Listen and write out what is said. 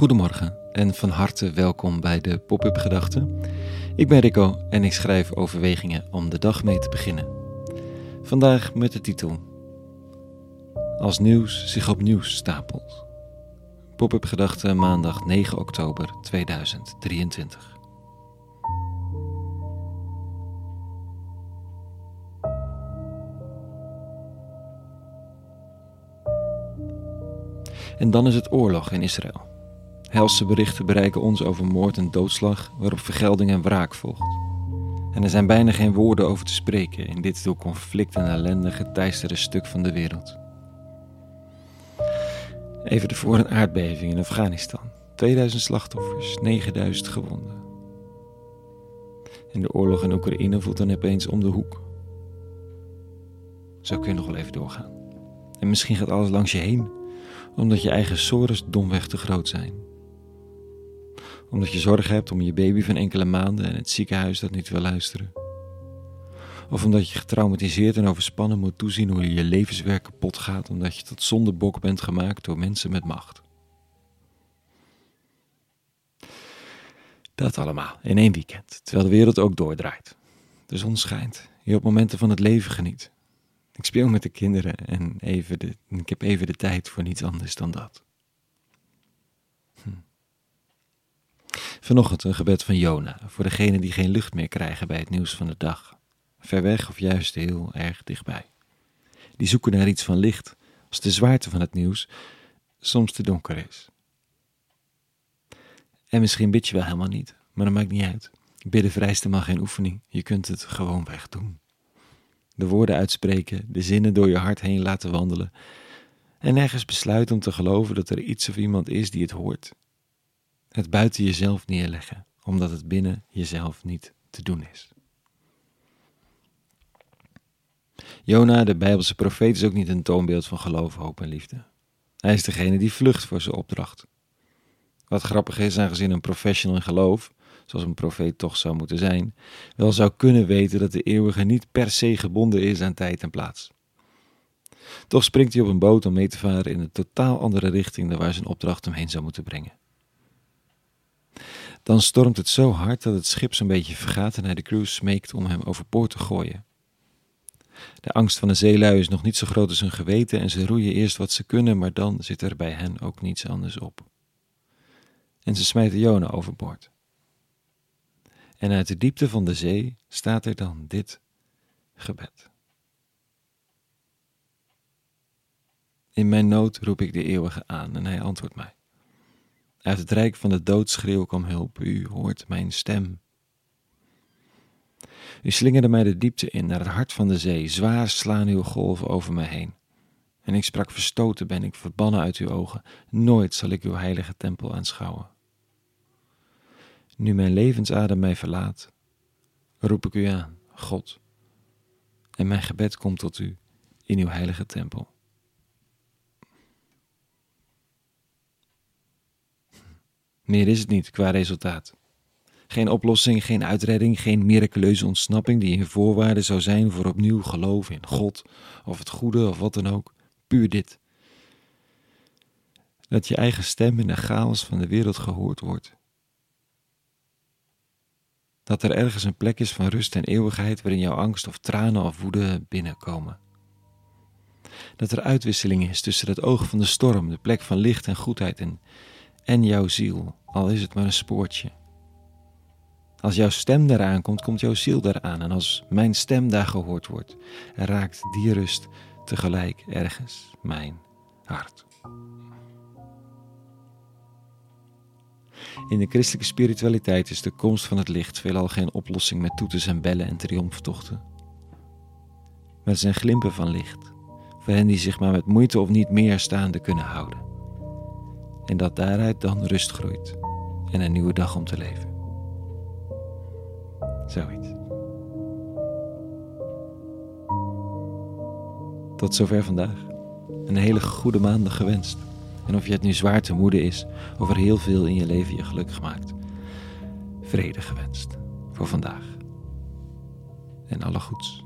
Goedemorgen en van harte welkom bij de Pop-up Gedachten. Ik ben Rico en ik schrijf overwegingen om de dag mee te beginnen. Vandaag met de titel Als nieuws zich op nieuws stapelt. Pop-up Gedachten maandag 9 oktober 2023. En dan is het oorlog in Israël. Helse berichten bereiken ons over moord en doodslag, waarop vergelding en wraak volgt. En er zijn bijna geen woorden over te spreken in dit door conflict en ellende geteisterde stuk van de wereld. Even ervoor een aardbeving in Afghanistan. 2000 slachtoffers, 9000 gewonden. En de oorlog in Oekraïne voelt dan opeens om de hoek. Zo kun je nog wel even doorgaan. En misschien gaat alles langs je heen, omdat je eigen sores domweg te groot zijn omdat je zorg hebt om je baby van enkele maanden en het ziekenhuis dat niet wil luisteren. Of omdat je getraumatiseerd en overspannen moet toezien hoe je je levenswerk kapot gaat omdat je tot zondebok bent gemaakt door mensen met macht. Dat allemaal in één weekend, terwijl de wereld ook doordraait. De zon schijnt, je op momenten van het leven geniet. Ik speel met de kinderen en even de, ik heb even de tijd voor niets anders dan dat. Vanochtend een gebed van Jona voor degenen die geen lucht meer krijgen bij het nieuws van de dag. Ver weg of juist heel erg dichtbij. Die zoeken naar iets van licht als de zwaarte van het nieuws soms te donker is. En misschien bid je wel helemaal niet, maar dat maakt niet uit. Bidden vereist helemaal geen oefening, je kunt het gewoon weg doen. De woorden uitspreken, de zinnen door je hart heen laten wandelen en ergens besluiten om te geloven dat er iets of iemand is die het hoort het buiten jezelf neerleggen, omdat het binnen jezelf niet te doen is. Jona, de Bijbelse profeet, is ook niet een toonbeeld van geloof, hoop en liefde. Hij is degene die vlucht voor zijn opdracht. Wat grappig is, aangezien een professional in geloof, zoals een profeet toch zou moeten zijn, wel zou kunnen weten dat de eeuwige niet per se gebonden is aan tijd en plaats. Toch springt hij op een boot om mee te varen in een totaal andere richting dan waar zijn opdracht hem heen zou moeten brengen. Dan stormt het zo hard dat het schip zo'n beetje vergaat en hij de crew smeekt om hem overboord te gooien. De angst van de zeelui is nog niet zo groot als hun geweten en ze roeien eerst wat ze kunnen, maar dan zit er bij hen ook niets anders op. En ze smijten Jona overboord. En uit de diepte van de zee staat er dan dit gebed. In mijn nood roep ik de eeuwige aan en hij antwoordt mij. Uit het rijk van de doodschreeuw kwam hulp, u hoort mijn stem. U slingerde mij de diepte in, naar het hart van de zee, zwaar slaan uw golven over mij heen. En ik sprak verstoten ben ik, verbannen uit uw ogen, nooit zal ik uw heilige tempel aanschouwen. Nu mijn levensadem mij verlaat, roep ik u aan, God, en mijn gebed komt tot u in uw heilige tempel. Meer is het niet qua resultaat. Geen oplossing, geen uitredding, geen miraculeuze ontsnapping die een voorwaarde zou zijn voor opnieuw geloof in God of het goede of wat dan ook. Puur dit. Dat je eigen stem in de chaos van de wereld gehoord wordt. Dat er ergens een plek is van rust en eeuwigheid waarin jouw angst of tranen of woede binnenkomen. Dat er uitwisseling is tussen het oog van de storm, de plek van licht en goedheid en en jouw ziel, al is het maar een spoortje. Als jouw stem daaraan komt, komt jouw ziel daaraan. En als mijn stem daar gehoord wordt, raakt die rust tegelijk ergens mijn hart. In de christelijke spiritualiteit is de komst van het licht veelal geen oplossing met toeters en bellen en triomftochten. Maar het zijn glimpen van licht, voor hen die zich maar met moeite of niet meer staande kunnen houden en dat daaruit dan rust groeit en een nieuwe dag om te leven. Zoiets. Tot zover vandaag. Een hele goede maandag gewenst. En of je het nu zwaar te moede is, of er heel veel in je leven je gelukkig maakt. Vrede gewenst voor vandaag. En alle goeds.